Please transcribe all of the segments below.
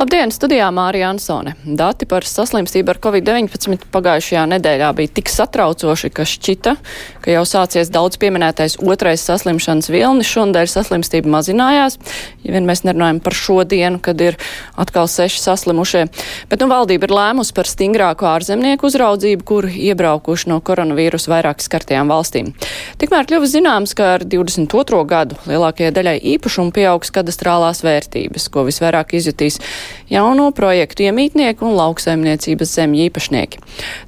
Labdien, studijā Mārija Ansone. Dati par saslimstību ar covid-19 pagājušajā nedēļā bija tik satraucoši, ka šķita, ka jau sācies daudz pieminētais otrais saslimšanas vilnis. Šonadēļ saslimstība mazinājās, ja vien mēs nerunājam par šodienu, kad ir atkal seši saslimušie. Bet nu valdība ir lēmusi par stingrāku ārzemnieku uzraudzību, kur iebraukuši no koronavīrusa vairāk skartajām valstīm. Tikmēr kļuva zināms, ka ar 22. gadu lielākajai daļai īpašumu pieaugs kadastrālās vērtības, ko visvairāk izjutīs jauno projektu iemītnieki un lauksaimniecības zemju īpašnieki.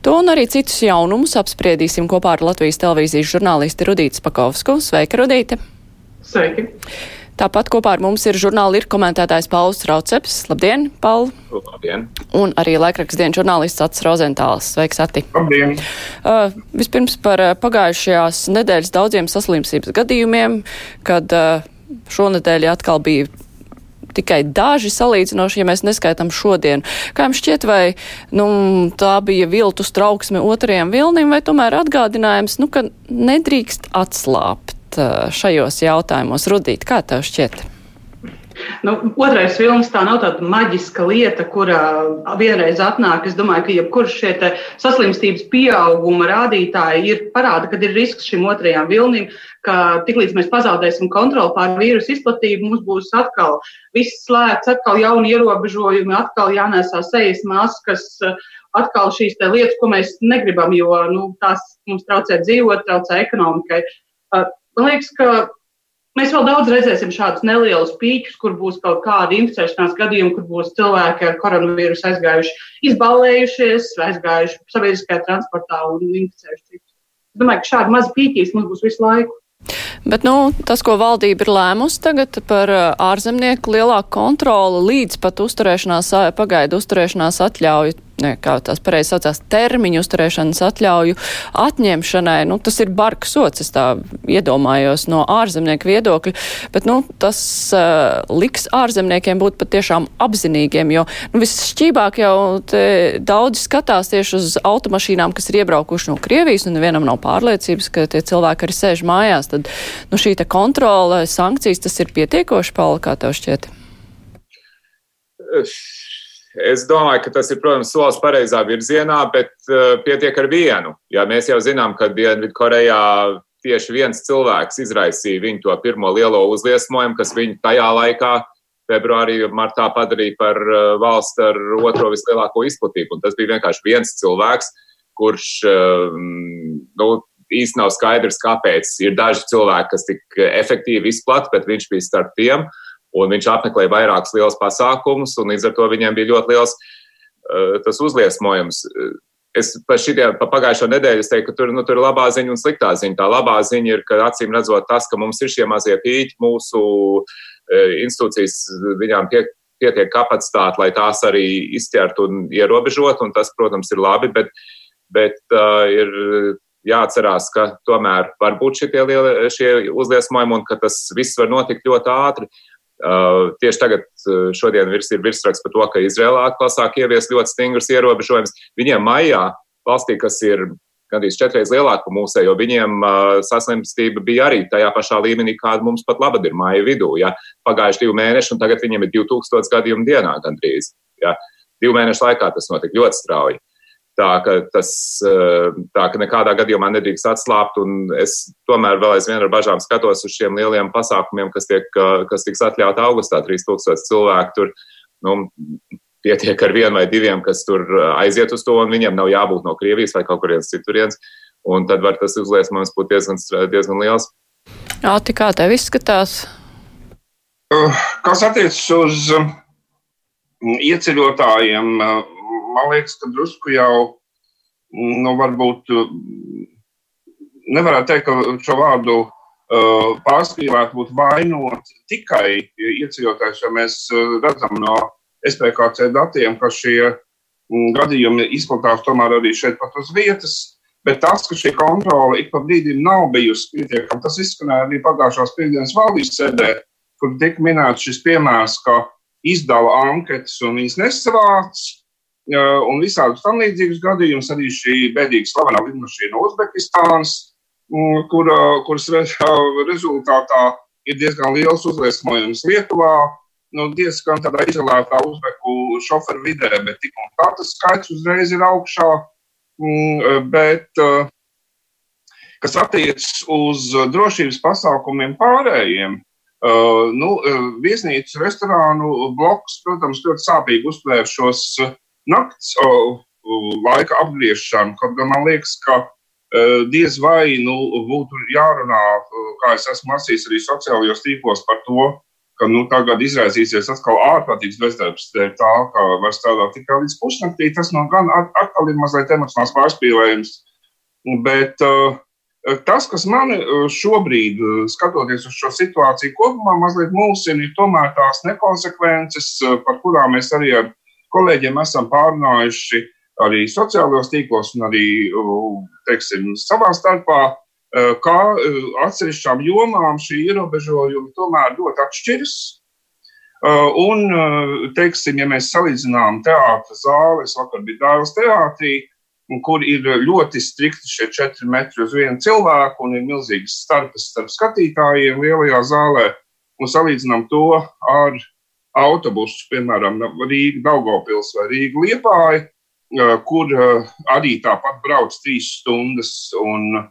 To un arī citus jaunumus apspriedīsim kopā ar Latvijas televīzijas žurnālisti Rudītas Pakovsku. Sveika, Rudīte! Sveiki! Tāpat kopā ar mums ir žurnāla ir komentētājs Pauls Rauceps. Labdien, Paul! Labdien! Un arī laikraksts dienas žurnālists Ats Rozentāls. Sveiks, Ati! Labdien! Uh, vispirms par uh, pagājušajās nedēļas daudziem saslimstības gadījumiem, kad uh, šonadēļ atkal bija tikai daži salīdzinoši, ja mēs neskaitām šodien. Kā jums šķiet, vai nu, tā bija viltus trauksme otrajam vilnim, vai tomēr atgādinājums, nu, ka nedrīkst atslāpt šajos jautājumos? Rudīt, kā tev šķiet? Nu, otrais filmas tā nav tāda maģiska lieta, kurā vienreiz atnāk. Es domāju, ka jebkurš šie saslimstības pieauguma rādītāji ir parāda, kad ir risks šim otrajam vilnim, ka tiklīdz mēs pazaudēsim kontroli pār vīrusu izplatību, mums būs atkal viss slēgts, atkal jauni ierobežojumi, atkal jānēsā sejas maskas, atkal šīs lietas, ko mēs negribam, jo nu, tās mums traucē dzīvot, traucē ekonomikai. Man liekas, ka Mēs vēl daudz redzēsim šādus nelielus pīķus, kur būs kaut kādi inficēšanās gadījumi, kur būs cilvēki ar koronavīrusu aizgājuši, izbalējušies, aizgājuši sabiedriskajā transportā un inficējuši citus. Es domāju, ka šādi mazi pīķīs mums būs visu laiku. Bet nu, tas, ko valdība ir lēmusi tagad par ārzemnieku lielāku kontroli līdz pat uzturēšanās, pagaidu uzturēšanās atļauju kā tās pareizi saucās, termiņu uzturēšanas atļauju atņemšanai, nu, tas ir bargs sots, es tā iedomājos no ārzemnieku viedokļa, bet, nu, tas uh, liks ārzemniekiem būt patiešām apzinīgiem, jo, nu, visšķībāk jau daudzi skatās tieši uz automašīnām, kas ir iebraukuši no Krievijas, un nevienam nav pārliecības, ka tie cilvēki arī sēž mājās, tad, nu, šī kontrole, sankcijas, tas ir pietiekoši, Paula, kā tev šķiet? Es domāju, ka tas ir, protams, solis pareizā virzienā, bet uh, pietiek ar vienu. Ja mēs jau zinām, ka Dienvidkorejā tieši viens cilvēks izraisīja viņu to pirmo lielo uzliesmojumu, kas viņu tajā laikā, februārī, martā padarīja par uh, valsts ar otro vislielāko izplatību. Un tas bija vienkārši viens cilvēks, kurš uh, nu, īsti nav skaidrs, kāpēc ir daži cilvēki, kas tik efektīvi izplatīja, bet viņš bija starp tiem. Uh, un viņš apmeklēja vairākus lielus pasākumus, un līdz ar to viņiem bija ļoti liels uh, tas uzliesmojums. Es pa, šitie, pa pagājušo nedēļu teiktu, ka tur, nu, tur ir labā ziņa un sliktā ziņa. Tā labā ziņa ir, ka acīm redzot tas, ka mums ir šie mazie pīķi, mūsu uh, institūcijas, viņām pie, pietiek kapacitāte, lai tās arī izķertu un ierobežot, un tas, protams, ir labi, bet, bet uh, ir jāatcerās, ka tomēr var būt šie, lielie, šie uzliesmojumi un ka tas viss var notikt ļoti ātri. Uh, Uh, tieši tagad, uh, šodien virs, ir virsraksts par to, ka Izrēlā atkal sāk ieviest ļoti stingrus ierobežojumus. Viņiem maijā, valstī, kas ir gandrīz četreiz lielāka par mūsējo, viņiem uh, saslimstība bija arī tajā pašā līmenī, kāda mums pat labad ir māja vidū. Ja? Pagājuši divi mēneši, un tagad viņiem ir 2000 gadījumu dienā gandrīz. Ja? Divu mēnešu laikā tas notika ļoti strauji. Tā ka, tas, eh, tā ka nekādā gadījumā nedrīkst atslābt, un es tomēr vēl aizvien ar bažām skatos uz šiem lieliem pasākumiem, kas, tiek, eh, kas tiks atļauti augustā. 3000 cilvēku tur nu, pietiek ar vienu vai diviem, kas tur eh, aiziet uz to, un viņiem nav jābūt no Krievijas vai kaut kurienes citurienes. Un tad var tas uzliesmojums būt diezgan, diezgan liels. Jā, tik kā tev izskatās? Kas attiecas uz ieceļotājiem, man liekas, ka drusku jau, nu, varbūt nevarētu teikt, ka šo vārdu uh, pārspīlēt būtu vainot tikai ieceļotājs, jo mēs redzam no SPKC datiem, ka šie gadījumi izplatās tomēr arī šeit pat uz vietas. Bet tas, ka šī kontrole ik pa brīdim nav bijusi pietiekama, tas izskanēja arī pagājušās piekdienas valdības sēdē, kur tika minēts šis piemērs, ka izdala anketas un viņas nesavāc, un visādus tam līdzīgus gadījumus. Arī šī bēdīga slavenā lidmašīna Uzbekistānas, mm, kur, kuras rezultātā ir diezgan liels uzliesmojums Lietuvā. Nu, diezgan tādā izolētā uzbeku šoferu vidē, bet tik un tā tas skaits uzreiz ir augšā. Mm, bet, kas attiecas uz drošības pasākumiem pārējiem, Uh, nu, viesnīcu restorānu bloks, protams, ļoti sāpīgi uztvēra šos nakts laika apgriešanu. Kaut gan man liekas, ka diez vai nu, būtu jārunā, kā es esmu lasījis arī sociālajos tīklos par to, ka nu, tagad izraisīsies atkal ārkārtīgs bezdarbs, dēļ tā, ka var strādāt tikai līdz pusnaktī. Tas no gan atkal ir mazliet emocionāls pārspīlējums. Bet uh, tas, kas man šobrīd, skatoties uz šo situāciju kopumā, mazliet mulsina, ir tomēr tās nekonsekvences, par kurām mēs arī ar kolēģiem esam pārunājuši arī sociālajos tīklos un arī teiksim, savā starpā, e, kā e, atsevišķām jomām šī ierobežojuma tomēr ļoti atšķiras. E, un, teiksim, ja mēs salīdzinām teātras zāles, vakar bija Dāvidas teātrī, kur ir ļoti strikti šie četri metri uz vienu cilvēku un ir milzīgas starpes starp skatītājiem lielajā zālē, un salīdzinām to ar autobusus, piemēram, Rīga, Daugopils vai Rīga Liepāja, kur arī tāpat brauc trīs stundas un,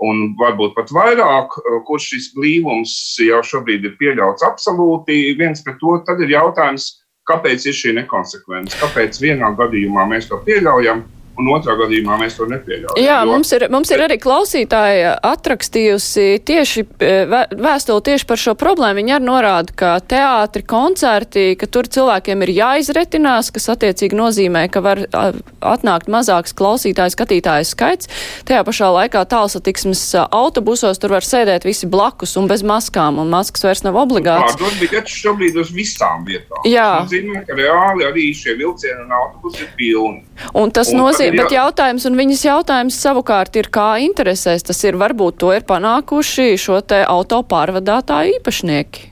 un varbūt pat vairāk, kur šis blīvums jau šobrīd ir pieļauts absolūti viens pret to, tad ir jautājums, kāpēc ir šī nekonsekvence, kāpēc vienā gadījumā mēs to pieļaujam, un otrā gadījumā mēs to nepieļaujam. Jā, jo, mums ir, mums ir arī klausītāja atrakstījusi tieši e, vēstuli tieši par šo problēmu. Viņa arī norāda, ka teātri, koncerti, ka tur cilvēkiem ir jāizretinās, kas attiecīgi nozīmē, ka var atnākt mazāks klausītāju, skatītāju skaits. Tajā pašā laikā tālsatiksmes autobusos tur var sēdēt visi blakus un bez maskām, un maskas vairs nav obligāts. Jā, tas bija šobrīd uz visām vietām. Jā. Tas nozīmē, ka reāli arī šie vilcieni un autobusi ir pilni. Un tas nozīmē, bet jautājums, un viņas jautājums savukārt ir, kā interesēs tas ir, varbūt to ir panākuši šo te auto pārvadātāju īpašnieki.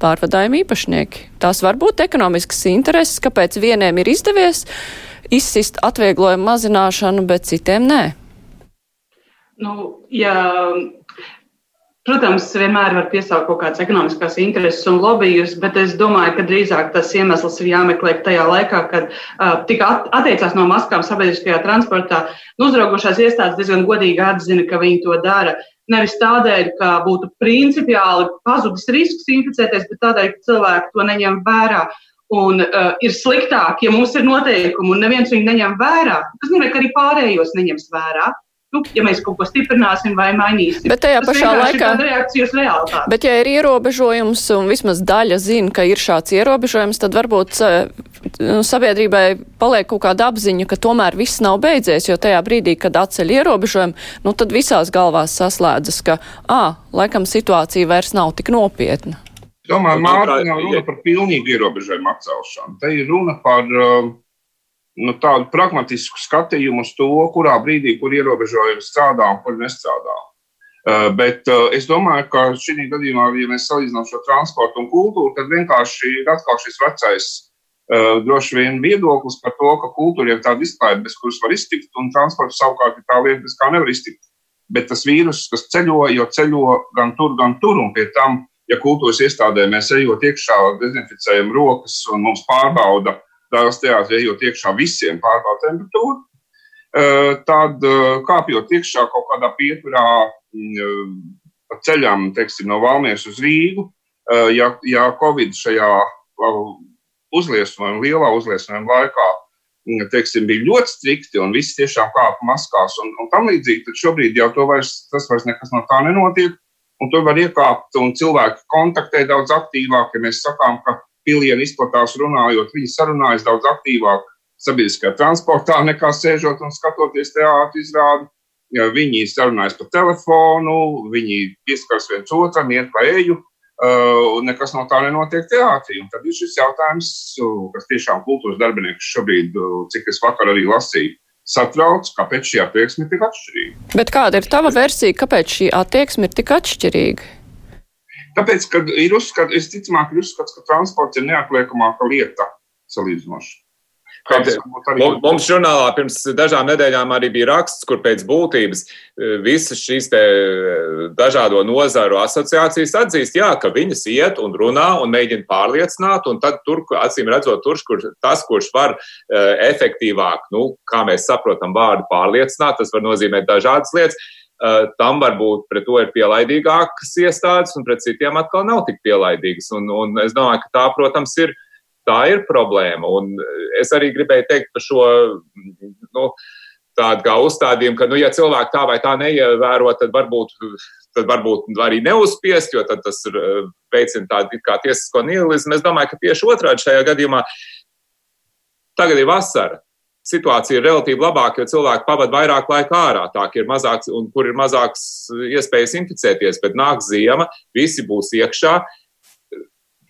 Pārvadājumi īpašnieki. Tās var būt ekonomiskas intereses, kāpēc vieniem ir izdevies izsist atvieglojumu mazināšanu, bet citiem nē. Nu, ja Protams, vienmēr var piesaukt kaut kādas ekonomiskās intereses un lobbyus, bet es domāju, ka drīzāk tas iemesls ir jāmeklē tajā laikā, kad uh, tika at atteicās no maskām sabiedriskajā transportā. Nu, uzraugošās iestādes diezgan godīgi atzina, ka viņi to dara. Nevis tādēļ, ka būtu principiāli pazudis risks inficēties, bet tādēļ, ka cilvēki to neņem vērā. Un uh, ir sliktāk, ja mums ir noteikumi un neviens viņu neņem vērā. Tas nozīmē, ka arī pārējos neņems vērā nu, ja mēs kaut ko stiprināsim vai mainīsim. Bet tajā Tas pašā laikā. reakcijas realitāte. Bet ja ir ierobežojums un vismaz daļa zina, ka ir šāds ierobežojums, tad varbūt nu, sabiedrībai paliek kaut kāda apziņa, ka tomēr viss nav beidzies, jo tajā brīdī, kad atceļ ierobežojumu, nu tad visās galvās saslēdzas, ka, ā, laikam situācija vairs nav tik nopietna. Domāju, Mārtiņa nav runa par pilnīgu ierobežojumu atcelšanu. Te ir runa par uh, nu, tādu pragmatisku skatījumu uz to, kurā brīdī, kur ierobežojumi strādā un kur nestrādā. Uh, bet uh, es domāju, ka šī gadījumā, ja mēs salīdzinām šo transportu un kultūru, tad vienkārši ir atkal šis vecais uh, droši vien viedoklis par to, ka kultūra ir tāda izklaide, bez kuras var iztikt, un transports savukārt ir tā lieta, bez kā nevar iztikt. Bet tas vīrus, kas ceļo, jo ceļo gan tur, gan tur, un pie tam, ja kultūras iestādē mēs ejot iekšā, dezinficējam rokas un mums pārbauda uh, Dāvidas teātrī ejot iekšā visiem pārbauda temperatūru, tad kāpjot iekšā kaut kādā pieturā mm, pa ceļam, teiksim, no Valmieras uz Rīgu, ja, ja Covid šajā uzliesmojuma, lielā uzliesmojuma laikā mm, teiksim, bija ļoti strikti un viss tiešām kāpa maskās un, un tam līdzīgi, tad šobrīd jau vairs, tas vairs nekas no tā nenotiek. Un tur var iekāpt un cilvēki kontaktē daudz aktīvāk, ja mēs sakām, ka pilieni izplatās runājot, viņi sarunājas daudz aktīvāk sabiedriskajā transportā nekā sēžot un skatoties teātrus izrādi. Ja viņi sarunājas pa telefonu, viņi pieskars viens otram, iet pa eju, uh, un nekas no tā nenotiek teātrī. Un tad ir šis jautājums, kas tiešām kultūras darbinieks šobrīd, cik es vakar arī lasīju, satrauc, kāpēc šī attieksme ir tik atšķirīga. Bet kāda ir tava versija, kāpēc šī attieksme ir tik atšķirīga? Tāpēc, kad ir uzskats, es ticamāk, ir uzskats, ka transports ir neatliekamāka lieta salīdzinoši. Mums, žurnālā pirms dažām nedēļām arī bija raksts, kur pēc būtības e, visas šīs e, dažādo nozaru asociācijas atzīst, jā, ka viņas iet un runā un mēģina pārliecināt, un tad tur, acīm redzot, tur, kur tas, kurš var uh, efektīvāk, nu, kā mēs saprotam vārdu pārliecināt, tas var nozīmēt dažādas lietas. Uh, tam varbūt pret to ir pielaidīgākas iestādes, un pret citiem atkal nav tik pielaidīgas. Un, un es domāju, ka tā, protams, ir tā ir problēma. Un es arī gribēju teikt par šo. Nu, Tādu kā uzstādījumu, ka, nu, ja cilvēki tā vai tā neievēro, tad varbūt, tad varbūt arī neuzspiest, jo tas veicina tādu kā tiesisko nihilismu. Es domāju, ka tieši otrādi šajā gadījumā tagad ir vasara situācija ir relatīvi labāka, jo cilvēki pavadīja vairāk laika ārā, tā ir mazāks un kur ir mazāks iespējas inficēties. Bet nāk ziema, visi būs iekšā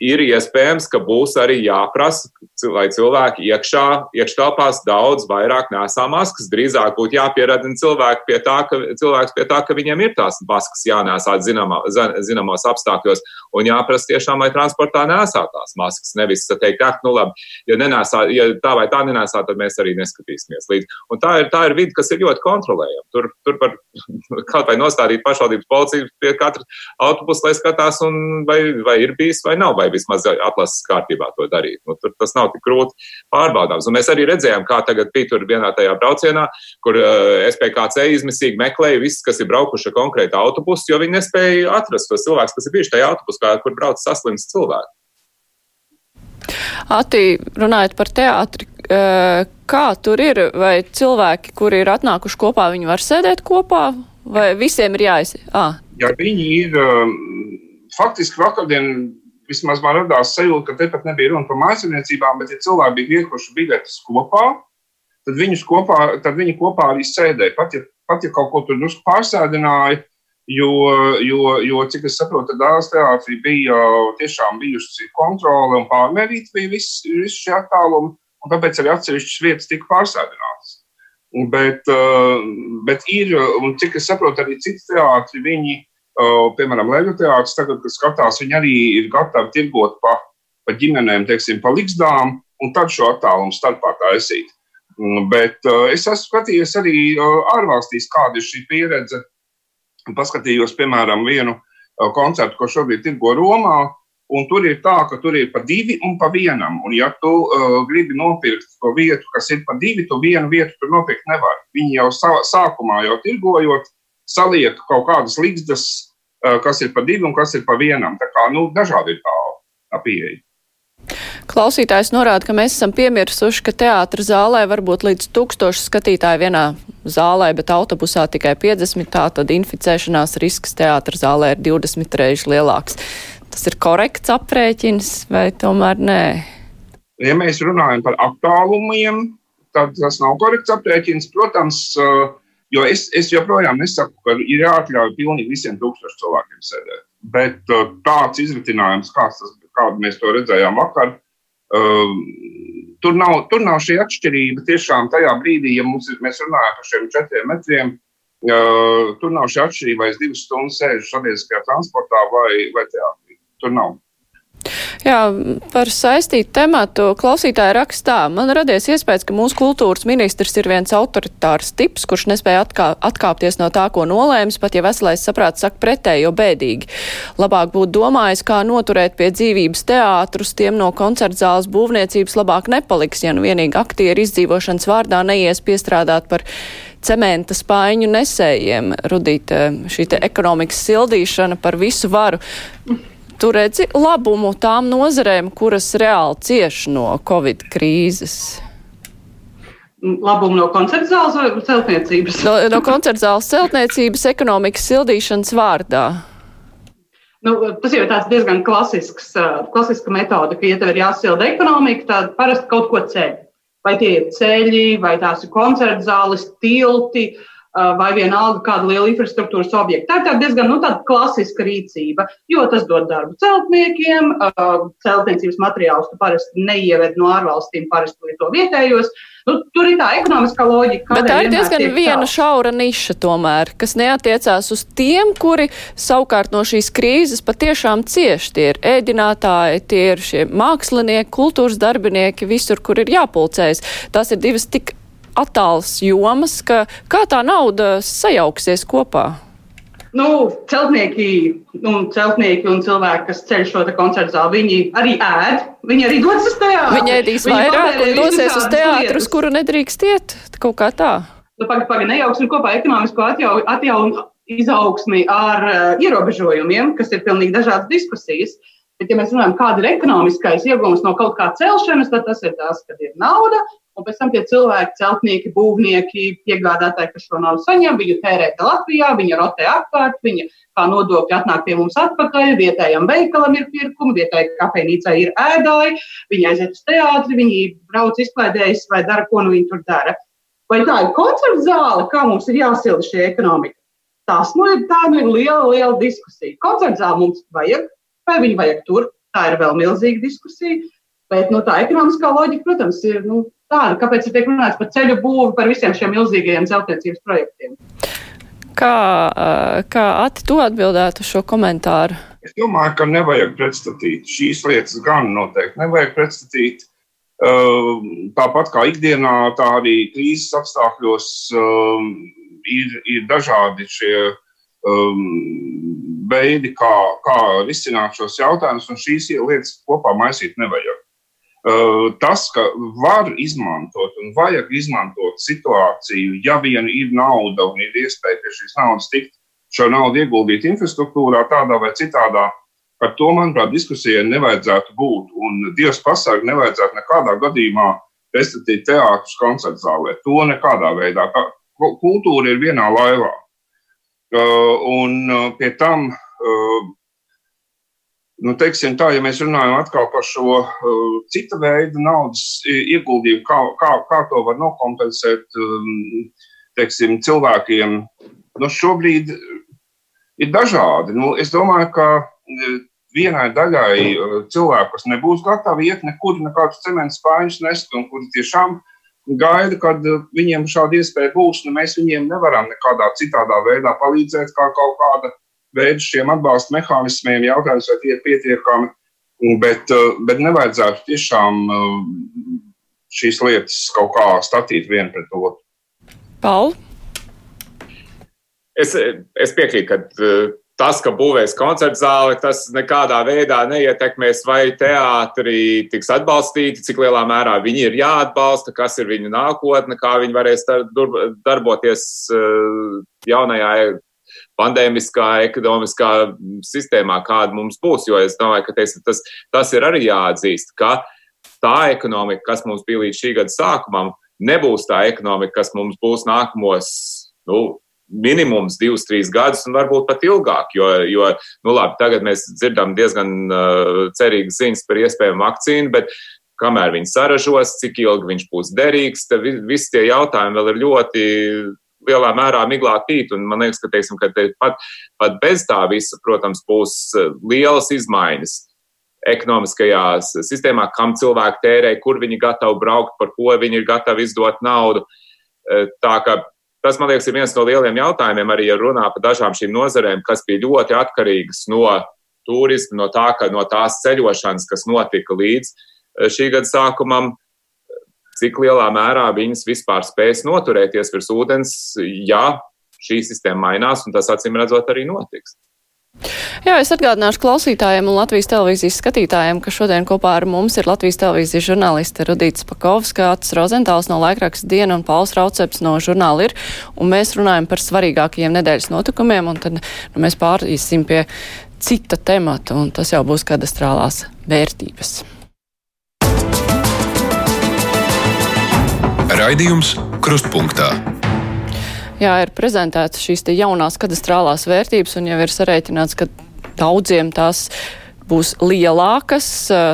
ir iespējams, ka būs arī jāprasa, lai cilvēki iekšā, iekštelpās daudz vairāk nesā maskas. Drīzāk būtu jāpieradina cilvēki pie tā, ka, cilvēks pie tā, ka viņiem ir tās maskas jānēsā zināmā, zināmos apstākļos, un jāprasa tiešām, lai transportā nesā tās maskas. Nevis teikt, ah, nu labi, ja, nenēsā, ja tā vai tā nenēsā, tad mēs arī neskatīsimies līdzi. Un tā ir, tā ir vide, kas ir ļoti kontrolējama. Tur, tur var kaut vai nostādīt pašvaldības policiju pie katra autobusa, lai skatās, un vai, vai ir bijis vai nav. Vai vai vismaz atlases kārtībā to darīt. Nu, tur tas nav tik grūti pārbaudāms. Un mēs arī redzējām, kā tagad bija tur vienā tajā braucienā, kur uh, eh, SPKC izmisīgi meklēja visus, kas ir braukuši ar konkrētu autobusu, jo viņi nespēja atrast tos cilvēkus, kas ir bijuši tajā autobusā, kur brauc saslims cilvēki. Ati, runājot par teātri, eh, kā tur ir, vai cilvēki, kuri ir atnākuši kopā, viņi var sēdēt kopā, vai visiem ir jāies? Ah. Ja viņi ir, um, faktiski vakardien vismaz man radās sajūta, ka te pat nebija runa par mājasniecībām, bet ja cilvēki bija liekuši biļetes kopā, tad viņus kopā, tad viņi kopā arī sēdēja. Pat ja, pat ja kaut ko tur drusku pārsēdināja, jo, jo, jo, cik es saprotu, dāmas teātrī bija tiešām bijusi kontrole un pārmērīta bija viss vis šie attālumi, un tāpēc arī atsevišķas vietas tika pārsēdinātas. Bet, bet ir, un cik es saprotu, arī citi teātri, viņi piemēram, Leģu teātris, tagad, kad skatās, viņi arī ir gatavi tirgot pa, pa ģimenēm, teiksim, pa liksdām, un tad šo attālumu starpā taisīt. Mm, bet es esmu skatījies arī ārvalstīs, kāda ir šī pieredze. Paskatījos, piemēram, vienu koncertu, ko šobrīd tirgo Romā, un tur ir tā, ka tur ir pa divi un pa vienam. Un, ja tu uh, gribi nopirkt to vietu, kas ir pa divi, tu vienu vietu tur nopirkt nevar. Viņi jau sā, sākumā jau tirgojot, saliek kaut kādas līgstas Eh, kas ir pa divu un kas ir pa vienam. Tā kā nu, dažādi ir tā pieeja. Klausītājs norāda, ka mēs esam piemirsuši, ka teātra zālē var būt līdz tūkstoši skatītāji vienā zālē, bet autobusā tikai 50. Tā tad inficēšanās risks teātra zālē ir 20 reizes lielāks. Tas ir korekts aprēķins vai tomēr nē? Ja mēs runājam par attālumiem, tad tas nav korekts aprēķins. Protams, uh, Jo es, es joprojām nesaku, ka ir jāatļauj pilnīgi visiem tūkstošiem cilvēkiem sēdēt. Bet uh, tāds izritinājums, kāds tas, kādu mēs to redzējām vakar, tur, nav, tur nav šī atšķirība. Tiešām tajā brīdī, ja mums, mēs runājam par šiem četriem metriem, uh, tur nav šī atšķirība, vai es divas stundas sēžu sabiedriskajā transportā vai, vai teātrī. Tur nav. Jā, par saistītu tematu klausītāja rakstā. Man radies iespējas, ka mūsu kultūras ministrs ir viens autoritārs tips, kurš nespēja atkā, atkāpties no tā, ko nolēms, pat ja veselais saprāts saka pretējo bēdīgi. Labāk būtu domājis, kā noturēt pie dzīvības teātrus, tiem no koncertzāles būvniecības labāk nepaliks, ja nu vienīgi aktieru izdzīvošanas vārdā neies piestrādāt par cementa spaiņu nesējiem. Rudīt šī ekonomikas sildīšana par visu varu tu redzi labumu tām nozarēm, kuras reāli cieš no Covid krīzes? Labumu no koncerta zāles vai celtniecības? No, no koncerta zāles celtniecības ekonomikas sildīšanas vārdā. Nu, tas jau ir diezgan klasisks, klasiska metode, ka, ja tev ir jāsilda ekonomika, tad parasti kaut ko ceļ. Vai tie ir ceļi, vai tās ir koncerta zāles, tilti, vai vienalga kāda liela infrastruktūras objekta. Tā ir diezgan nu, klasiska rīcība, jo tas dod darbu celtniekiem. Celtniecības materiālus tu parasti neieved no ārvalstīm, parasti lieto vietējos. Nu, tur ir tā ekonomiskā loģika. Bet tā ir diezgan viena tā. šaura niša tomēr, kas neatiecās uz tiem, kuri savukārt no šīs krīzes patiešām cieš. Tie ir ēdinātāji, tie ir šie mākslinieki, kultūras darbinieki, visur, kur ir jāpulcējas. Tās ir divas tik attāls jomas, ka kā tā nauda sajauksies kopā? Nu, celtnieki, un celtnieki un cilvēki, kas ceļ šo koncertu zāli, viņi arī ēd. Viņi arī dodas uz teātru. Viņi ēdīs vairāk un dosies uz teātru, uz kuru nedrīkst iet. Kaut kā tā. Nu, Pagaidām, paga, nejauksim kopā ekonomisko atjauju, atjauju izaugsmi ar uh, ierobežojumiem, kas ir pilnīgi dažādas diskusijas. Bet, ja mēs runājam, kāda ir ekonomiskais iegūms no kaut kā celšanas, tad tas ir tas, ka ir nauda, Un pēc tam tie cilvēki, celtnieki, būvnieki, piegādātāji, kas šo naudu saņem, viņu tērē Latvijā, viņi rotē apkārt, viņi kā nodokļi atnāk pie mums atpakaļ, vietējam veikalam ir pirkumi, vietējai kafejnīcai ir ēdāji, viņi aiziet uz teātri, viņi brauc izklaidējas vai dara, ko nu viņi tur dara. Vai tā ir koncerta zāle, kā mums ir jāsilda šī ekonomika? Tas nu ir, tā nu ir liela, liela diskusija. Koncerta zāle mums vajag, vai viņi vajag tur, tā ir vēl milzīga diskusija. Bet nu, tā ekonomiskā loģika, protams, ir nu, tāda, kāpēc ir tiek runāts par ceļu būvu, par visiem šiem milzīgajiem celtniecības projektiem. Kā, kā Ati, tu atbildētu šo komentāru? Es domāju, ka nevajag pretstatīt šīs lietas, gan noteikti nevajag pretstatīt. Tāpat kā ikdienā, tā arī krīzes apstākļos ir, ir dažādi šie veidi, kā, kā risināt šos jautājumus, un šīs lietas kopā maisīt nevajag. Tas, ka var izmantot un vajag izmantot situāciju, ja vien ir nauda un ir iespēja pie šīs naudas tikt, šo naudu ieguldīt infrastruktūrā tādā vai citādā, par to, manuprāt, diskusijai nevajadzētu būt. Un Dievs pasarg nevajadzētu nekādā gadījumā restatīt teātrus koncertu zālē. To nekādā veidā. Kultūra ir vienā laivā. Un pie tam Nu, teiksim, tā, ja mēs runājam atkal par šo uh, cita veida naudas ieguldījumu, kā, kā, kā to var nokompensēt um, teiksim, cilvēkiem, nu, šobrīd ir dažādi. Nu, es domāju, ka uh, vienai daļai uh, cilvēku, kas nebūs gatavi iet nekur, nekādus cementu spāņus nest, un kuri tiešām gaida, kad uh, viņiem šāda iespēja būs, nu, mēs viņiem nevaram nekādā citādā veidā palīdzēt, kā kaut kāda veidu šiem atbalsta mehānismiem. Jautājums, vai tie ir pietiekami, bet, eh, bet nevajadzētu tiešām eh, šīs lietas kaut kā statīt vienu pret otru. Paul? Es, es piekrītu, ka eh, tas, ka būvēs koncerta zāli, tas nekādā veidā neietekmēs, vai teātri tiks atbalstīti, cik lielā mērā viņi ir jāatbalsta, kas ir viņu nākotne, kā viņi varēs darboties jaunajā pandēmiskā, ekonomiskā sistēmā, kāda mums būs. Jo es domāju, ka teiksim, tas, tas ir arī jāatzīst, ka tā ekonomika, kas mums bija līdz šī gada sākumam, nebūs tā ekonomika, kas mums būs nākamos. Nu, Minimums divus, trīs gadus, un varbūt pat ilgāk. Jo, jo nu labi, tagad mēs dzirdam diezgan uh, cerīgas ziņas par iespējamu vakcīnu, bet kamēr viņš saražos, cik ilgi viņš būs derīgs, tad visi tie jautājumi vēl ir ļoti lielā mērā miglā tīt. Un man liekas, ka, teiksim, ka te pat, pat bez tā visa, protams, būs eh, lielas izmaiņas ekonomiskajā sistēmā, kam cilvēki tērē, kur viņi gatavi braukt, par ko viņi ir gatavi izdot naudu. Eh, tā kā tas, man liekas, ir viens no lieliem jautājumiem, arī ja runā par dažām šīm nozarēm, kas bija ļoti atkarīgas no turisma, no tā, no tās ceļošanas, kas notika līdz eh, šī gada sākumam, cik lielā mērā viņas vispār spēs noturēties virs ūdens, ja šī sistēma mainās, un tas acīm redzot arī notiks. Jā, es atgādināšu klausītājiem un Latvijas televīzijas skatītājiem, ka šodien kopā ar mums ir Latvijas televīzijas žurnāliste Rudīts Pakovska, Ats Rozentāls no laikraksta Diena un Pauls Rauceps no žurnāla ir, un mēs runājam par svarīgākajiem nedēļas notikumiem, un tad nu, mēs pārīsim pie cita temata, un tas jau būs kadastrālās vērtības. Raidījums Krustpunktā. Jā, ir prezentētas šīs jaunās kadastrālās vērtības, un jau ir sarēķināts, ka daudziem tās būs lielākas,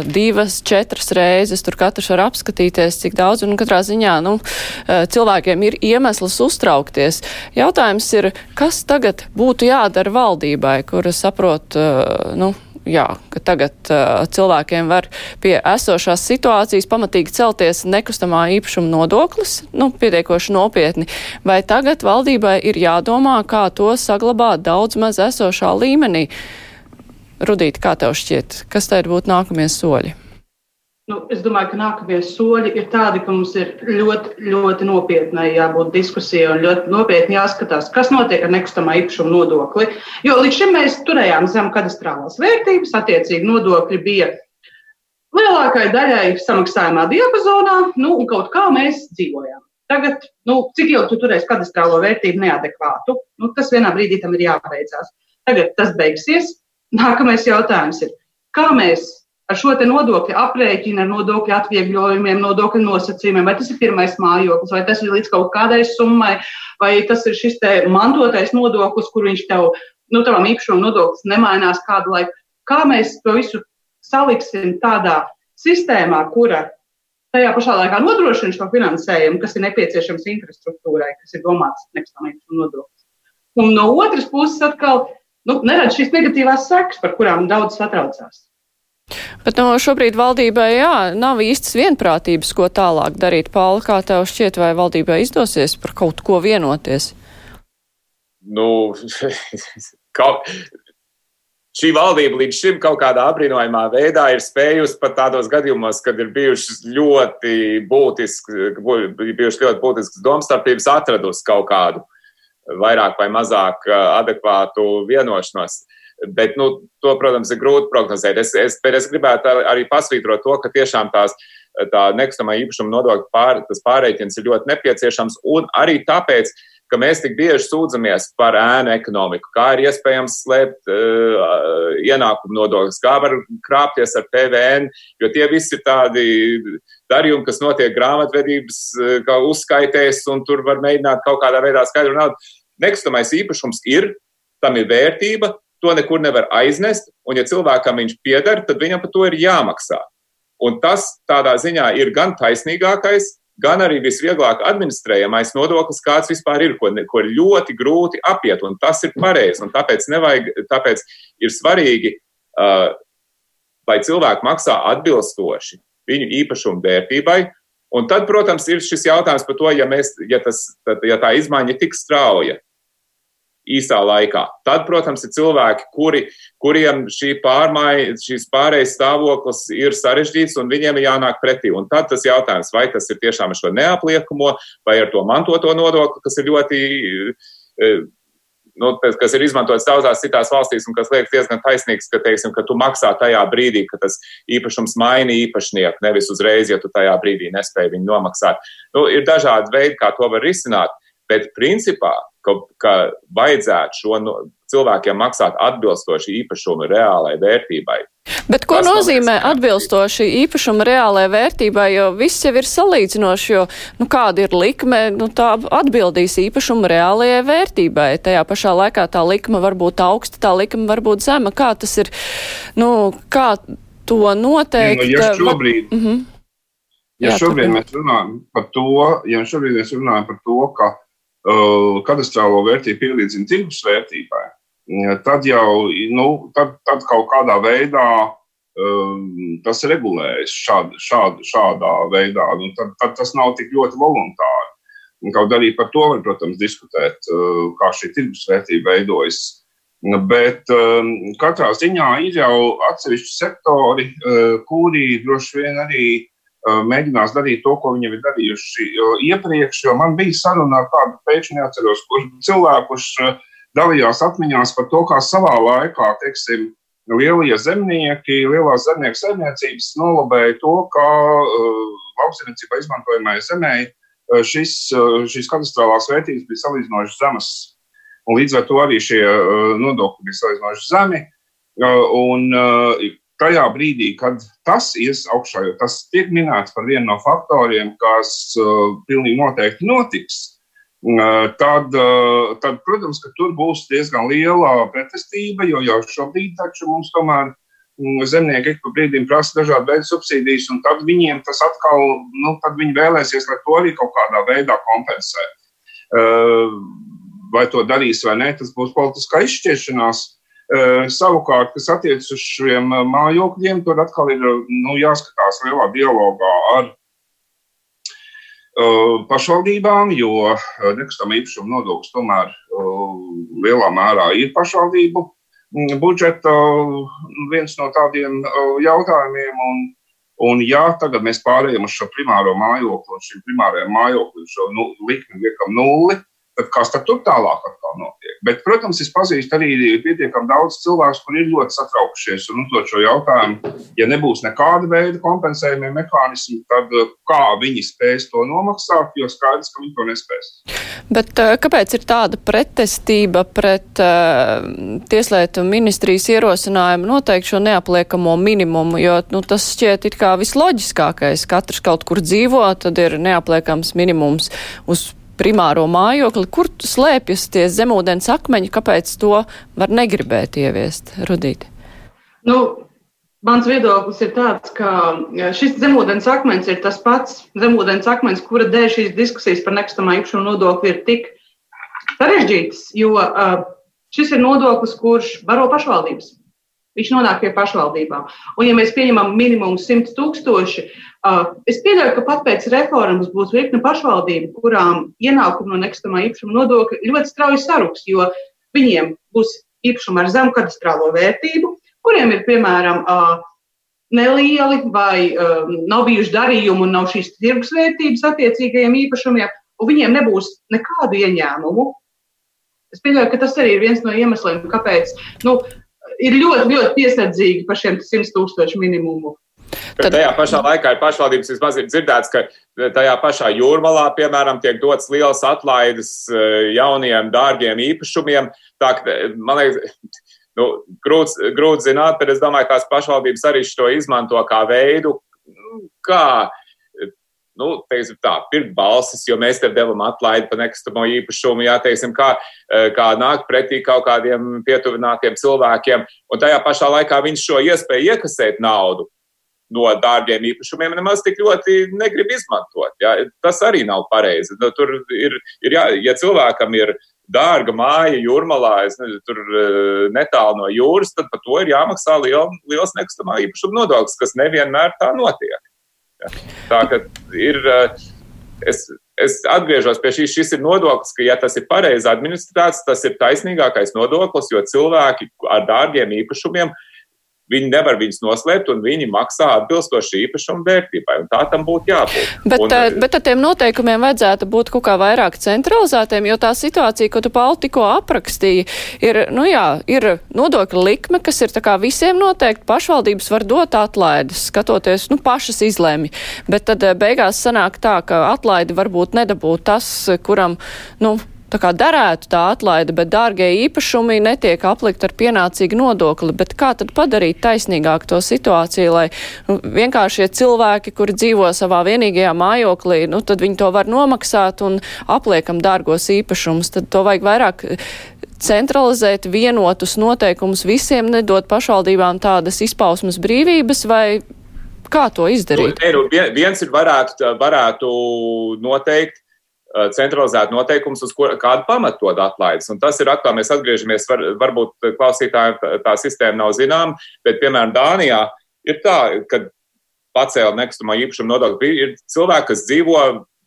divas, četras reizes. Tur katrs var apskatīties, cik daudz, un katrā ziņā nu, cilvēkiem ir iemesls uztraukties. Jautājums ir, kas tagad būtu jādara valdībai, kura saprot, nu, jā, ka tagad uh, cilvēkiem var pie esošās situācijas pamatīgi celties nekustamā īpašuma nodoklis, nu, pietiekoši nopietni, vai tagad valdībai ir jādomā, kā to saglabāt daudz maz esošā līmenī? Rudīt, kā tev šķiet, kas tad būtu nākamie soļi? Nu, es domāju, ka nākamie soļi ir tādi, ka mums ir ļoti, ļoti nopietnai jābūt diskusijai un ļoti nopietni jāskatās, kas notiek ar nekustamā īpašuma nodokli. Jo līdz šim mēs turējām zem kadastrālās vērtības, attiecīgi nodokļi bija lielākai daļai samaksājumā diapazonā, nu, un kaut kā mēs dzīvojām. Tagad, nu, cik ilgi tu turēsi kadastrālo vērtību neadekvātu, nu, tas vienā brīdī tam ir jābeidzās. Tagad tas beigsies. Nākamais jautājums ir, kā mēs ar šo nodokļu aprēķinu, ar nodokļu atviegļojumiem, nodokļu nosacījumiem, vai tas ir pirmais mājoklis, vai tas ir līdz kaut kādai summai, vai tas ir šis mantotais nodoklis, kur viņš tev, nu, tavam īpašuma nodoklis nemainās kādu laiku. Kā mēs to visu saliksim tādā sistēmā, kura tajā pašā laikā nodrošina šo finansējumu, kas ir nepieciešams infrastruktūrai, kas ir domāts nekustamā īpašuma nodoklis. Un no otras puses atkal nu, neredz šīs negatīvās sekas, par kurām daudz satraucās. Bet no šobrīd valdībai, jā, nav īstas vienprātības, ko tālāk darīt. Paula, kā tev šķiet, vai valdībai izdosies par kaut ko vienoties? Nu, kaut, šī valdība līdz šim kaut kādā apbrīnojamā veidā ir spējusi pat tādos gadījumos, kad ir bijušas ļoti būtisks, bijušas ļoti būtisks domstarpības, atradusi kaut kādu vairāk vai mazāk adekvātu vienošanos. Bet, nu, to, protams, ir grūti prognozēt. Es, es, es gribētu arī pasvītrot to, ka tiešām tās tā nekustamā īpašuma nodokļa pār, pārreikins ir ļoti nepieciešams. Un arī tāpēc, ka mēs tik bieži sūdzamies par ēnu ekonomiku, kā ir iespējams slēpt uh, ienākumu nodokļus, kā var krāpties ar PVN, jo tie visi ir tādi darījumi, kas notiek grāmatvedības uh, uzskaitēs, un tur var mēģināt kaut kādā veidā skaidrot. Nekustamais īpašums ir, tam ir vērtība, to nekur nevar aiznest, un ja cilvēkam viņš pieder, tad viņam par to ir jāmaksā. Un tas tādā ziņā ir gan taisnīgākais, gan arī visvieglāk administrējamais nodoklis, kāds vispār ir, ko, ko ļoti grūti apiet, un tas ir pareizi. Tāpēc, nevajag, tāpēc ir svarīgi, uh, lai cilvēki maksā atbilstoši viņu īpašumu vērtībai. Un tad, protams, ir šis jautājums par to, ja, mēs, ja, tas, tad, ja tā izmaiņa ir tik strauja, īsā laikā. Tad, protams, ir cilvēki, kuri, kuriem šī pārmaiņa, šīs pārējais stāvoklis ir sarežģīts un viņiem ir jānāk pretī. Un tad tas jautājums, vai tas ir tiešām ar šo neapliekamo vai ar to mantoto nodokli, kas ir ļoti. E, nu, kas ir izmantots daudzās citās valstīs, un kas liekas diezgan taisnīgs, ka, teiksim, ka tu maksā tajā brīdī, kad tas īpašums maina īpašnieku, nevis uzreiz, ja tu tajā brīdī nespēji viņu nomaksāt. Nu, ir dažādi veidi, kā to var risināt, bet principā ka, ka vajadzētu šo no, cilvēkiem maksāt atbilstoši īpašuma reālai vērtībai. Bet ko Tas nozīmē atbilstoši īpašuma reālajai vērtībai, jo viss jau ir salīdzinoši, jo, nu, kāda ir likme, nu, tā atbildīs īpašuma reālajai vērtībai. Tajā pašā laikā tā likme var būt augsta, tā likme var būt zema. Kā tas ir, nu, kā to noteikt? Nu, ja šobrīd, uh -huh. ja Jā, šobrīd mēs runājam par to, ja šobrīd mēs runājam par to, ka kadastrālo vērtību pielīdzina tirgus vērtībai, tad jau nu, tad, tad kaut kādā veidā um, tas regulējas šād, šād, šādā veidā. Nu, tad, tad tas nav tik ļoti voluntāri. Kaut arī par to var, protams, diskutēt, uh, kā šī tirgus vērtība veidojas. Bet um, katrā ziņā ir jau atsevišķi sektori, uh, kuri droši vien arī mēģinās darīt to, ko viņi ir darījuši iepriekš. Man bija saruna ar kādu pēkšņi neatceros, kurš cilvēku, kurš dalījās atmiņās par to, kā savā laikā, teiksim, lielie zemnieki, lielās zemnieku saimniecības nolabēja to, ka uh, lauksaimniecībā izmantojamai zemē uh, šis, uh, šīs katastrofālās vērtības bija salīdzinoši zemas. Un līdz ar to arī šie uh, nodokļi bija salīdzinoši zemi. Uh, un, uh, tajā brīdī, kad tas ies augšā, jo tas tiek minēts par vienu no faktoriem, kas uh, pilnīgi noteikti notiks, uh, tad, uh, tad, protams, ka tur būs diezgan liela pretestība, jo jau šobrīd taču mums tomēr zemnieki ik pa brīdim prasa dažādu veidu subsīdijas, un tad viņiem tas atkal, nu, tad viņi vēlēsies, lai to arī kaut kādā veidā kompensē. Vai to darīs vai nē, tas būs politiskā izšķiršanās. Savukārt, kas attiecas uz šiem mājokļiem, tur atkal ir nu, jāskatās lielā dialogā ar pašvaldībām, jo nekustamā īpašuma nodoklis tomēr lielā mērā ir pašvaldību budžeta viens no tādiem jautājumiem. Un, un ja tagad mēs pārējām uz šo primāro mājokli un šim primārajam mājoklim šo nu, likmi liekam nulli, tad kas tad tur tālāk atkal notiek? Bet, protams, es pazīstu arī pietiekami daudz cilvēku, kur ir ļoti satraukušies un uzdod šo jautājumu. Ja nebūs nekāda veida kompensējumie mehānismi, tad uh, kā viņi spēs to nomaksāt, jo skaidrs, ka viņi to nespēs. Bet uh, kāpēc ir tāda pretestība pret uh, Tieslietu ministrijas ierosinājumu noteikt šo neapliekamo minimumu, jo nu, tas šķiet it kā visloģiskākais. Katrs kaut kur dzīvo, tad ir neapliekams minimums uz primāro mājokli, kur slēpjas tie zemūdens akmeņi, kāpēc to var negribēt ieviest, Rudīt? Nu, mans viedoklis ir tāds, ka šis zemūdens akmens ir tas pats zemūdens akmens, kura dēļ šīs diskusijas par nekustamā īpašuma nodokli ir tik sarežģītas, jo šis ir nodoklis, kurš baro pašvaldības. Viņš nonāk pie pašvaldībām. Un, ja mēs pieņemam minimumu 100 tūkstoši, es pieļauju, ka pat pēc reformas būs virkne pašvaldību, kurām ienākumi no nekustamā īpašuma nodokļa ļoti strauji saruks, jo viņiem būs īpašumi ar zemu katastrālo vērtību, kuriem ir piemēram nelieli vai nav bijuši darījumi un nav šīs tirgus vērtības attiecīgajiem īpašumiem, un viņiem nebūs nekādu ieņēmumu. Es pieļauju, ka tas arī ir viens no iemesliem, kāpēc nu, ir ļoti, ļoti piesardzīgi par šiem 100 tūkstošu minimumu. Tad... Tajā pašā laikā ir pašvaldības vismaz ir dzirdēts, ka tajā pašā jūrmalā, piemēram, tiek dots liels atlaides eh, jauniem, dārgiem īpašumiem. Tā, man liekas, nu, grūti grūt zināt, bet es domāju, ka tās pašvaldības arī to izmanto kā veidu, kā nu, teiksim, tā, pirkt balsis, jo mēs tev devam atlaidi par nekustamo īpašumu, jā, teiksim, kā, eh, kā nākt pretī kaut kādiem pietuvinātiem cilvēkiem, un tajā pašā laikā viņš šo iespēju iekasēt naudu no dārgiem īpašumiem nemaz tik ļoti negrib izmantot. Jā. Tas arī nav pareizi. Nu, tur ir, ir jā, ja cilvēkam ir dārga māja jūrmalā, nezinu, tur eh, netālu no jūras, tad par to ir jāmaksā liel, liels nekustamā īpašuma nodoklis, kas nevienmēr tā notiek. Ja. Tā ka ir. Eh, es, es atgriežos pie šīs. Šis ir nodoklis, ka, ja tas ir pareizi administrēts, tas ir taisnīgākais nodoklis, jo cilvēki ar dārgiem īpašumiem Viņi nevar viņus noslēpt, un viņi maksā atbilstoši īpašumu vērtībai. Tā tam būtu jābūt. Bet, un, tā, bet ar tiem noteikumiem vajadzētu būt kaut kā vairāk centralizētiem, jo tā situācija, ko tu Pauli tikko aprakstīji, ir, nu jā, ir nodokļa likme, kas ir tā kā visiem noteikti. Pašvaldības var dot atlaides, skatoties, nu, pašas izlēmi. Bet tad eh, beigās sanāk tā, ka atlaidi varbūt nedabūt tas, kuram, nu, tā kā darētu tā atlaide, bet dārgie īpašumi netiek aplikt ar pienācīgu nodokli. Bet kā tad padarīt taisnīgāk to situāciju, lai nu, vienkāršie cilvēki, kuri dzīvo savā vienīgajā mājoklī, nu, tad viņi to var nomaksāt un apliekam dārgos īpašumus. Tad to vajag vairāk centralizēt vienotus noteikumus visiem, nedot pašvaldībām tādas izpausmas brīvības vai kā to izdarīt? Nu, nu, viens ir varētu, varētu noteikt Uh, centralizēt noteikumus, uz ko, kādu pamatu dod atlaides. Un tas ir atkal, mēs atgriežamies, var, varbūt klausītājiem tā, tā sistēma nav zināma, bet, piemēram, Dānijā ir tā, ka pacēla nekustamā īpašuma nodokļu. Ir cilvēki, kas dzīvo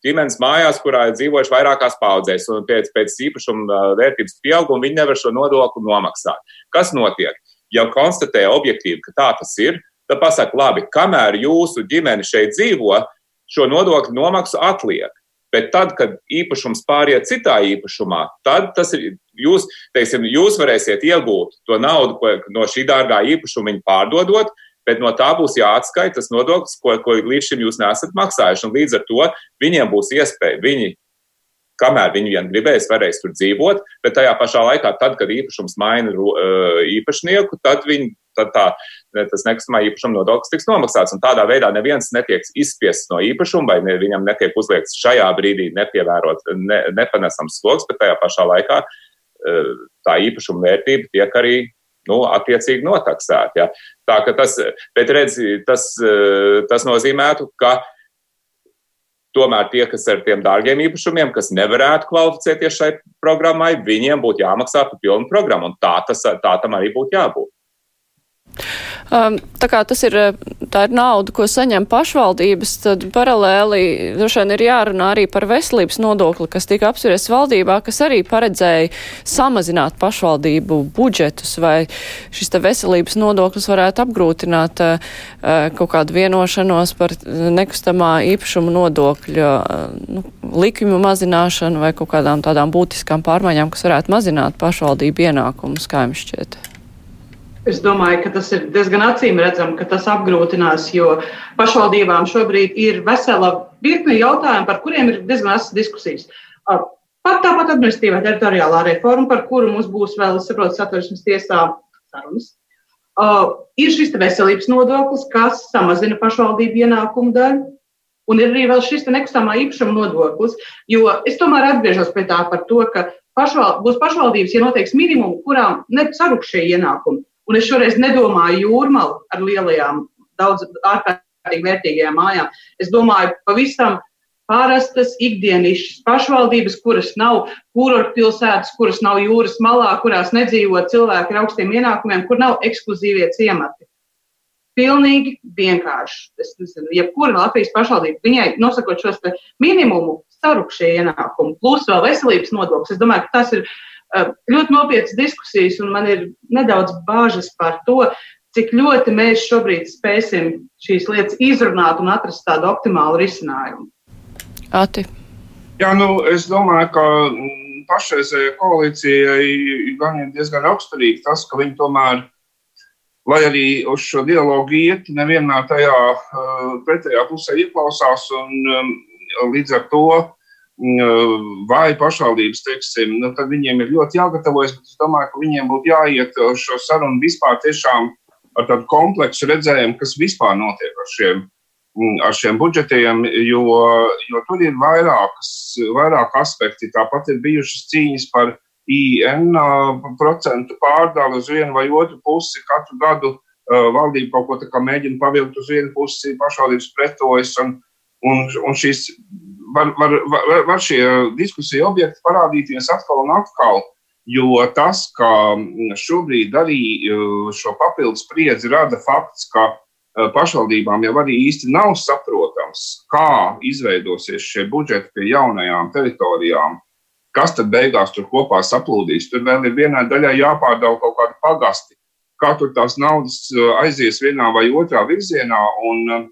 ģimenes mājās, kurā ir dzīvojuši vairākās paudzēs, un pēc, pēc īpašuma uh, vērtības pieauguma viņi nevar šo nodokli nomaksāt. Kas notiek? Ja konstatē objektīvi, ka tā tas ir, tad pasaka, labi, kamēr jūsu ģimene šeit dzīvo, šo nodokļu nomaksu atliek. Bet tad, kad īpašums pāriet citā īpašumā, tad tas ir jūs, teiksim, jūs varēsiet iegūt to naudu ko, no šī dārgā īpašuma viņa pārdodot, bet no tā būs jāatskaita tas nodoklis, ko, ko līdz šim jūs nesat maksājuši. Un līdz ar to viņiem būs iespēja, viņi, kamēr viņi vien gribēs, varēs tur dzīvot, bet tajā pašā laikā, tad, kad īpašums maina īpašnieku, tad viņi tad tā, tas nekustamā īpašuma nodoklis tiks nomaksāts. Tādā veidā neviens netiek izspiests no īpašuma, vai ne, viņam netiek uzliekts šajā brīdī nepievērot ne, nepanesams sloks, bet tajā pašā laikā tā īpašuma vērtība tiek arī nu, attiecīgi notaksēt. Ja. Tā, tas, bet redzi, tas, tas nozīmētu, ka tomēr tie, kas ar tiem dārgiem īpašumiem, kas nevarētu kvalificēties šai programmai, viņiem būtu jāmaksā par pilnu programmu, un tā, tas, tā tam arī būtu jābūt. Um, tā kā tas ir, tā ir nauda, ko saņem pašvaldības, tad paralēli droši vien ir jārunā arī par veselības nodokli, kas tika apspriests valdībā, kas arī paredzēja samazināt pašvaldību budžetus, vai šis veselības nodoklis varētu apgrūtināt uh, kaut kādu vienošanos par nekustamā īpašuma nodokļa uh, nu, likuma mazināšanu vai kaut kādām tādām būtiskām pārmaiņām, kas varētu mazināt pašvaldību ienākumus, kā jums šķiet? Es domāju, ka tas ir diezgan acīm redzami, ka tas apgrūtinās, jo pašvaldībām šobrīd ir vesela virkne jautājumu, par kuriem ir diezgan asas diskusijas. Pat tāpat administratīvā teritoriālā reforma, par kuru mums būs vēl, saprotu, satversmes tiesā sarunas. Uh, ir šis veselības nodoklis, kas samazina pašvaldību ienākumu daļu, un ir arī vēl šis nekustamā īpašuma nodoklis. Jo es tomēr atgriežos pie tā to, ka pašval, būs pašvaldības, ja noteiks minimumu, kurām nesarūk šie ienākumi. Un es šoreiz nedomāju jūrmālu ar lielajām, daudz ārkārtīgi vērtīgajām mājām. Es domāju pavisam parastas ikdienišķas pašvaldības, kuras nav kurortpilsētas, kuras nav jūras malā, kurās nedzīvo cilvēki ar augstiem ienākumiem, kur nav ekskluzīvie ciemati. Pilnīgi vienkārši. Es nezinu, jebkura Latvijas pašvaldība, viņai nosakot šos minimumu, sarukšie ienākumi, plus vēl veselības nodoklis. Es domāju, ka tas ir ļoti nopietnas diskusijas, un man ir nedaudz bāžas par to, cik ļoti mēs šobrīd spēsim šīs lietas izrunāt un atrast tādu optimālu risinājumu. Ati. Jā, nu, es domāju, ka mm, pašreizējai koalīcijai gan ir diezgan augsturīgi tas, ka viņi tomēr, lai arī uz šo dialogu iet, nevienmēr tajā uh, pretējā pusē ieklausās un um, līdz ar to vai pašvaldības, teiksim, nu, tad viņiem ir ļoti jāgatavojas. Es domāju, ka viņiem būtu jāiet šo sarunu vispār tiešām ar tādu kompleksu redzējumu, kas vispār notiek ar šiem, ar šiem budžetiem, jo, jo tur ir vairākas, vairāk aspekti. Tāpat ir bijušas cīņas par IN procentu pārdali uz vienu vai otru pusi katru gadu. Valdība kaut ko tādu mēģina pavilkt uz vienu pusi, pašvaldības pretojas. Un, un, un šīs var, var, var, var šie diskusiju objekti parādīties atkal un atkal. Jo tas, ka šobrīd arī uh, šo papildus spriedzi rada fakts, ka uh, pašvaldībām jau arī īsti nav saprotams, kā izveidosies šie budžeti pie jaunajām teritorijām, kas tad beigās tur kopā saplūdīs. Tur vēl ir vienai daļai jāpārdala kaut kādi pagasti, kā tur tās naudas uh, aizies vienā vai otrā virzienā. Un,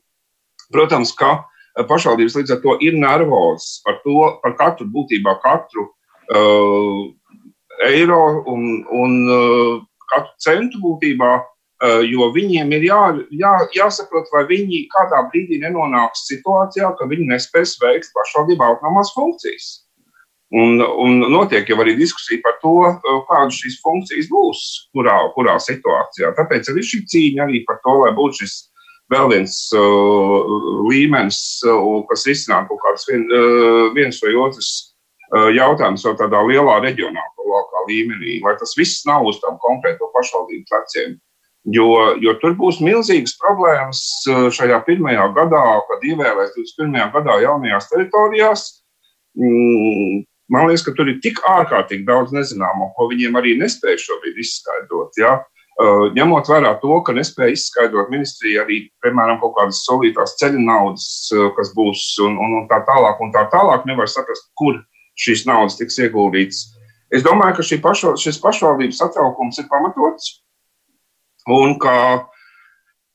protams, ka pašvaldības līdz ar to ir nervozas par to, par katru būtībā katru uh, eiro un, un uh, katru centu būtībā, uh, jo viņiem ir jā, jā, jāsaprot, vai viņi kādā brīdī nenonāks situācijā, ka viņi nespēs veikt pašvaldību autonomās funkcijas. Un, un notiek jau arī diskusija par to, kādas šīs funkcijas būs, kurā, kurā situācijā. Tāpēc arī šī cīņa arī par to, lai būtu šis vēl viens uh, līmenis, uh, kas risinātu kaut kāds vien, uh, viens vai otrs uh, jautājums jau tādā lielā reģionālā līmenī, lai tas viss nav uz tām konkrēto pašvaldību pleciem. Jo, jo tur būs milzīgas problēmas šajā pirmajā gadā, kad ievēlēs 21. gadā jaunajās teritorijās. Mm, man liekas, ka tur ir tik ārkārtīgi daudz nezināmo, ko viņiem arī nespēja šobrīd izskaidrot. Ja? Uh, ņemot vērā to, ka nespēja izskaidrot ministrija arī, piemēram, kaut kādas solītās ceļu naudas, uh, kas būs un, un, un tā tālāk, un tā tālāk, nevar saprast, kur šīs naudas tiks ieguldītas. Es domāju, ka pašo, šis pašvaldības satraukums ir pamatots un ka,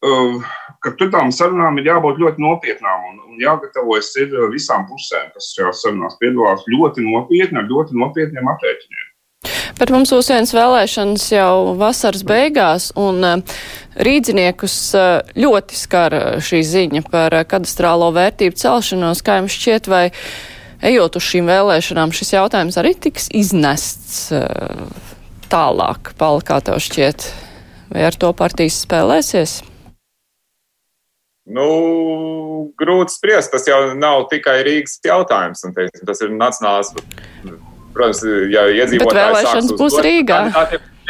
uh, ka tur tām sarunām ir jābūt ļoti nopietnām un, un jāgatavojas visām pusēm, kas šajās sarunās piedalās ļoti nopietni ar ļoti nopietniem aprēķiniem. Bet mums būs viens vēlēšanas jau vasaras beigās, un uh, rīdziniekus uh, ļoti skar uh, šī ziņa par kadastrālo vērtību celšanos. Kā jums šķiet, vai ejot uz šīm vēlēšanām, šis jautājums arī tiks iznests tālāk, Pala, kā tev šķiet? Vai ar to partijas spēlēsies? Nu, grūti spriest. Tas jau nav tikai Rīgas jautājums. Teiksim, tas ir nacionāls Protams, ja iedzīvotāji vēlēšanas būs Rīgā.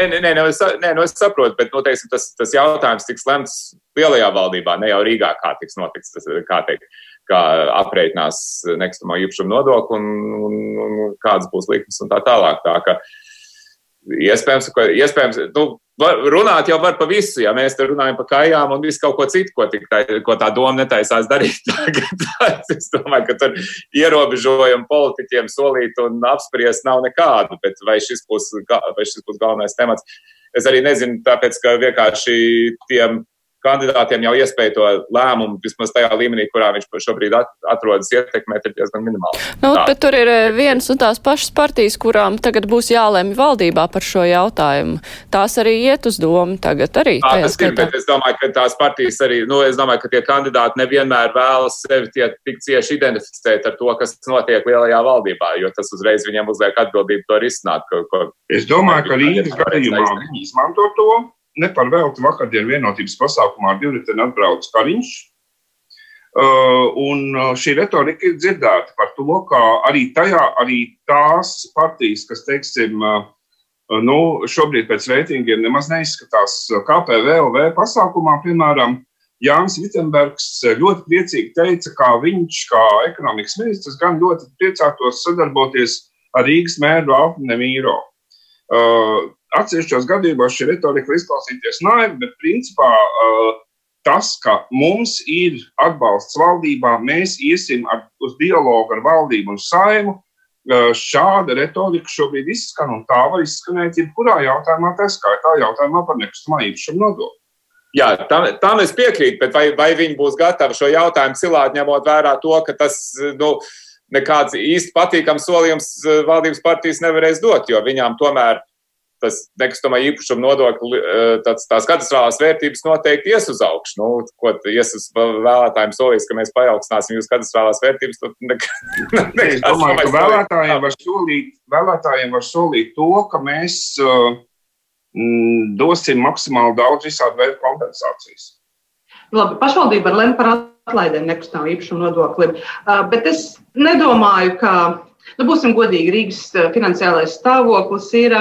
Nē, nē, nē, es, nē nu es saprotu, bet nu, teiksim, tas, tas jautājums tiks lemts lielajā valdībā, ne jau Rīgā, kā tiks notiks, tas, kā teikt, kā aprēķinās nekustamo īpašumu nodokli un, un, un kādas būs likmes un tā tālāk. Tā, ka, iespējams, ka, iespējams nu, runāt jau var pa visu, ja mēs te runājam par kājām un visu kaut ko citu, ko, tā, ko tā doma netaisās darīt. Tagad es domāju, ka tur ierobežojumu politiķiem solīt un apspriest nav nekādu, bet vai šis būs, vai šis būs galvenais temats. Es arī nezinu, tāpēc, ka vienkārši tiem kandidātiem jau iespēja to lēmumu, vismaz tajā līmenī, kurā viņš šobrīd atrodas, ietekmēt, ir diezgan minimāli. Nu, Tā. bet tur ir eh, viens un tās pašas partijas, kurām tagad būs jālēma valdībā par šo jautājumu. Tās arī iet uz domu tagad arī. Tā tas skaitā. ir, bet es domāju, ka tās partijas arī, nu, es domāju, ka tie kandidāti nevienmēr vēlas sevi tie tik cieši identificēt ar to, kas notiek lielajā valdībā, jo tas uzreiz viņiem uzliek atbildību to risināt. Ko, ko, es domāju, ka Rīgas gadījumā viņi izmanto to ne par velti vakardien vienotības pasākumā ar divriteni atbrauc Kariņš. Uh, un uh, šī retorika ir dzirdēta par to, ka arī tajā, arī tās partijas, kas, teiksim, uh, nu, šobrīd pēc reitingiem nemaz neizskatās KPVLV pasākumā, piemēram, Jānis Vitsenbergs ļoti priecīgi teica, ka viņš, kā ekonomikas ministrs, gan ļoti priecātos sadarboties ar Rīgas mēru Alpu Nemīro. Uh, atsevišķos gadījumos šī retorika var izklausīties naivi, bet principā uh, tas, ka mums ir atbalsts valdībā, mēs iesim ar, uz dialogu ar valdību un saimu. Uh, šāda retorika šobrīd izskan, un tā var izskanēt jebkurā jautājumā, tā skaitā jautājumā par nekustamā īpašuma nodokli. Jā, tam, tam es piekrītu, bet vai, vai viņi būs gatavi šo jautājumu cilāt, ņemot vērā to, ka tas nu, nekāds īsti patīkams solījums uh, valdības partijas nevarēs dot, jo viņām tomēr tas nekustamā īpašuma nodokļa, eh, tāds, tās katastrālās vērtības noteikti ies uz augšu. Nu, ko ies uz vēlētājiem solīs, ka mēs paaugstināsim jūsu katastrālās vērtības, tad nekā, nekā, es domāju, ka vēlētājiem var, solīt, vēlētājiem var solīt to, ka mēs uh, dosim maksimāli daudz visādi veidu kompensācijas. Labi, pašvaldība var lemt par atlaidēm nekustamā īpašuma nodoklim, uh, bet es nedomāju, ka, nu, būsim godīgi, Rīgas finansiālais stāvoklis ir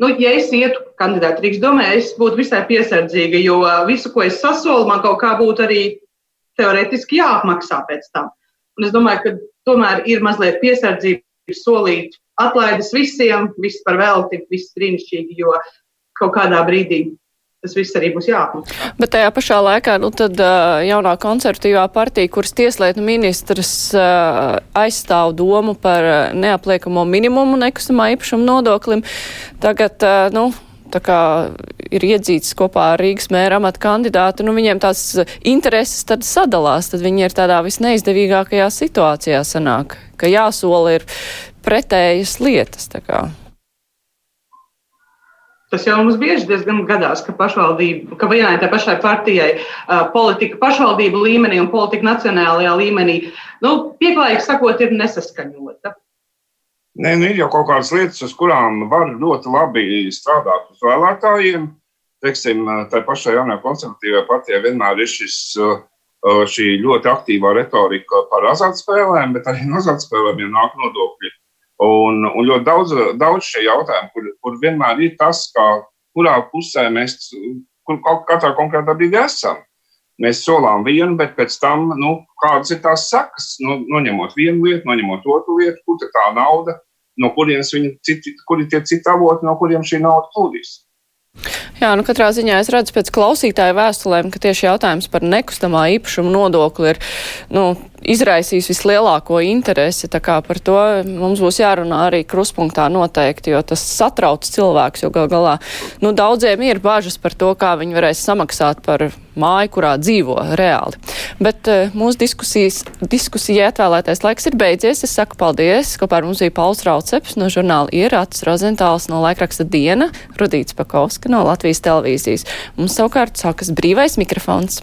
Nu, ja es ietu kandidātu Rīgas domē, es būtu visai piesardzīga, jo visu, ko es sasolu, man kaut kā būtu arī teorētiski jāapmaksā pēc tam. Un es domāju, ka tomēr ir mazliet piesardzība solīt atlaides visiem, viss par velti, viss brīnišķīgi, jo kaut kādā brīdī tas viss arī būs jāapmaksā. Bet tajā pašā laikā, nu tad jaunā konservatīvā partija, kuras tieslietu ministrs aizstāv domu par neapliekamo minimumu nekustamā īpašuma nodoklim, tagad, nu, tā kā ir iedzīts kopā ar Rīgas mēra amata kandidātu, nu viņiem tās intereses tad sadalās, tad viņi ir tādā visneizdevīgākajā situācijā sanāk, ka jāsola ir pretējas lietas. Tā kā. Tas jau mums bieži diezgan gadās, ka pašvaldība, ka vienai tai pašai partijai politika pašvaldību līmenī un politika nacionālajā līmenī, nu, pieklājīgi sakot, ir nesaskaņota. Nē, nu ir jau kaut kādas lietas, uz kurām var ļoti labi strādāt uz vēlētājiem. Teiksim, tā pašai jaunajai konservatīvajai partijai vienmēr ir šis, šī ļoti aktīvā retorika par azartspēlēm, bet arī no azartspēlēm jau nāk nodokļi Un, un ļoti daudz, daudz šie jautājumi, kur, kur vienmēr ir tas, kā, kurā pusē mēs kur katrā konkrētā brīdī esam. Mēs solām vienu, bet pēc tam, nu, kādas ir tās sekas, nu, noņemot vienu lietu, noņemot otru lietu, kur tā nauda, no kurienes viņi citi, kuri tie citi avoti, no kuriem šī nauda plūdīs. Jā, nu katrā ziņā es redzu pēc klausītāju vēstulēm, ka tieši jautājums par nekustamā īpašuma nodokli ir, nu, izraisījis vislielāko interesi, par to mums būs jārunā arī kruspunktā noteikti, jo tas satrauc cilvēks, jo gal galā, nu, daudziem ir bažas par to, kā viņi varēs samaksāt par māju, kurā dzīvo reāli. Bet uh, mūsu diskusijai atvēlētais laiks ir beidzies. Es saku paldies. Kopā ar mums bija Pauls Rauceps no žurnāla Ierāts Rozentāls no laikraksta Diena, Rudīts Pakovska no Latvijas televīzijas. Mums savukārt sākas brīvais mikrofons.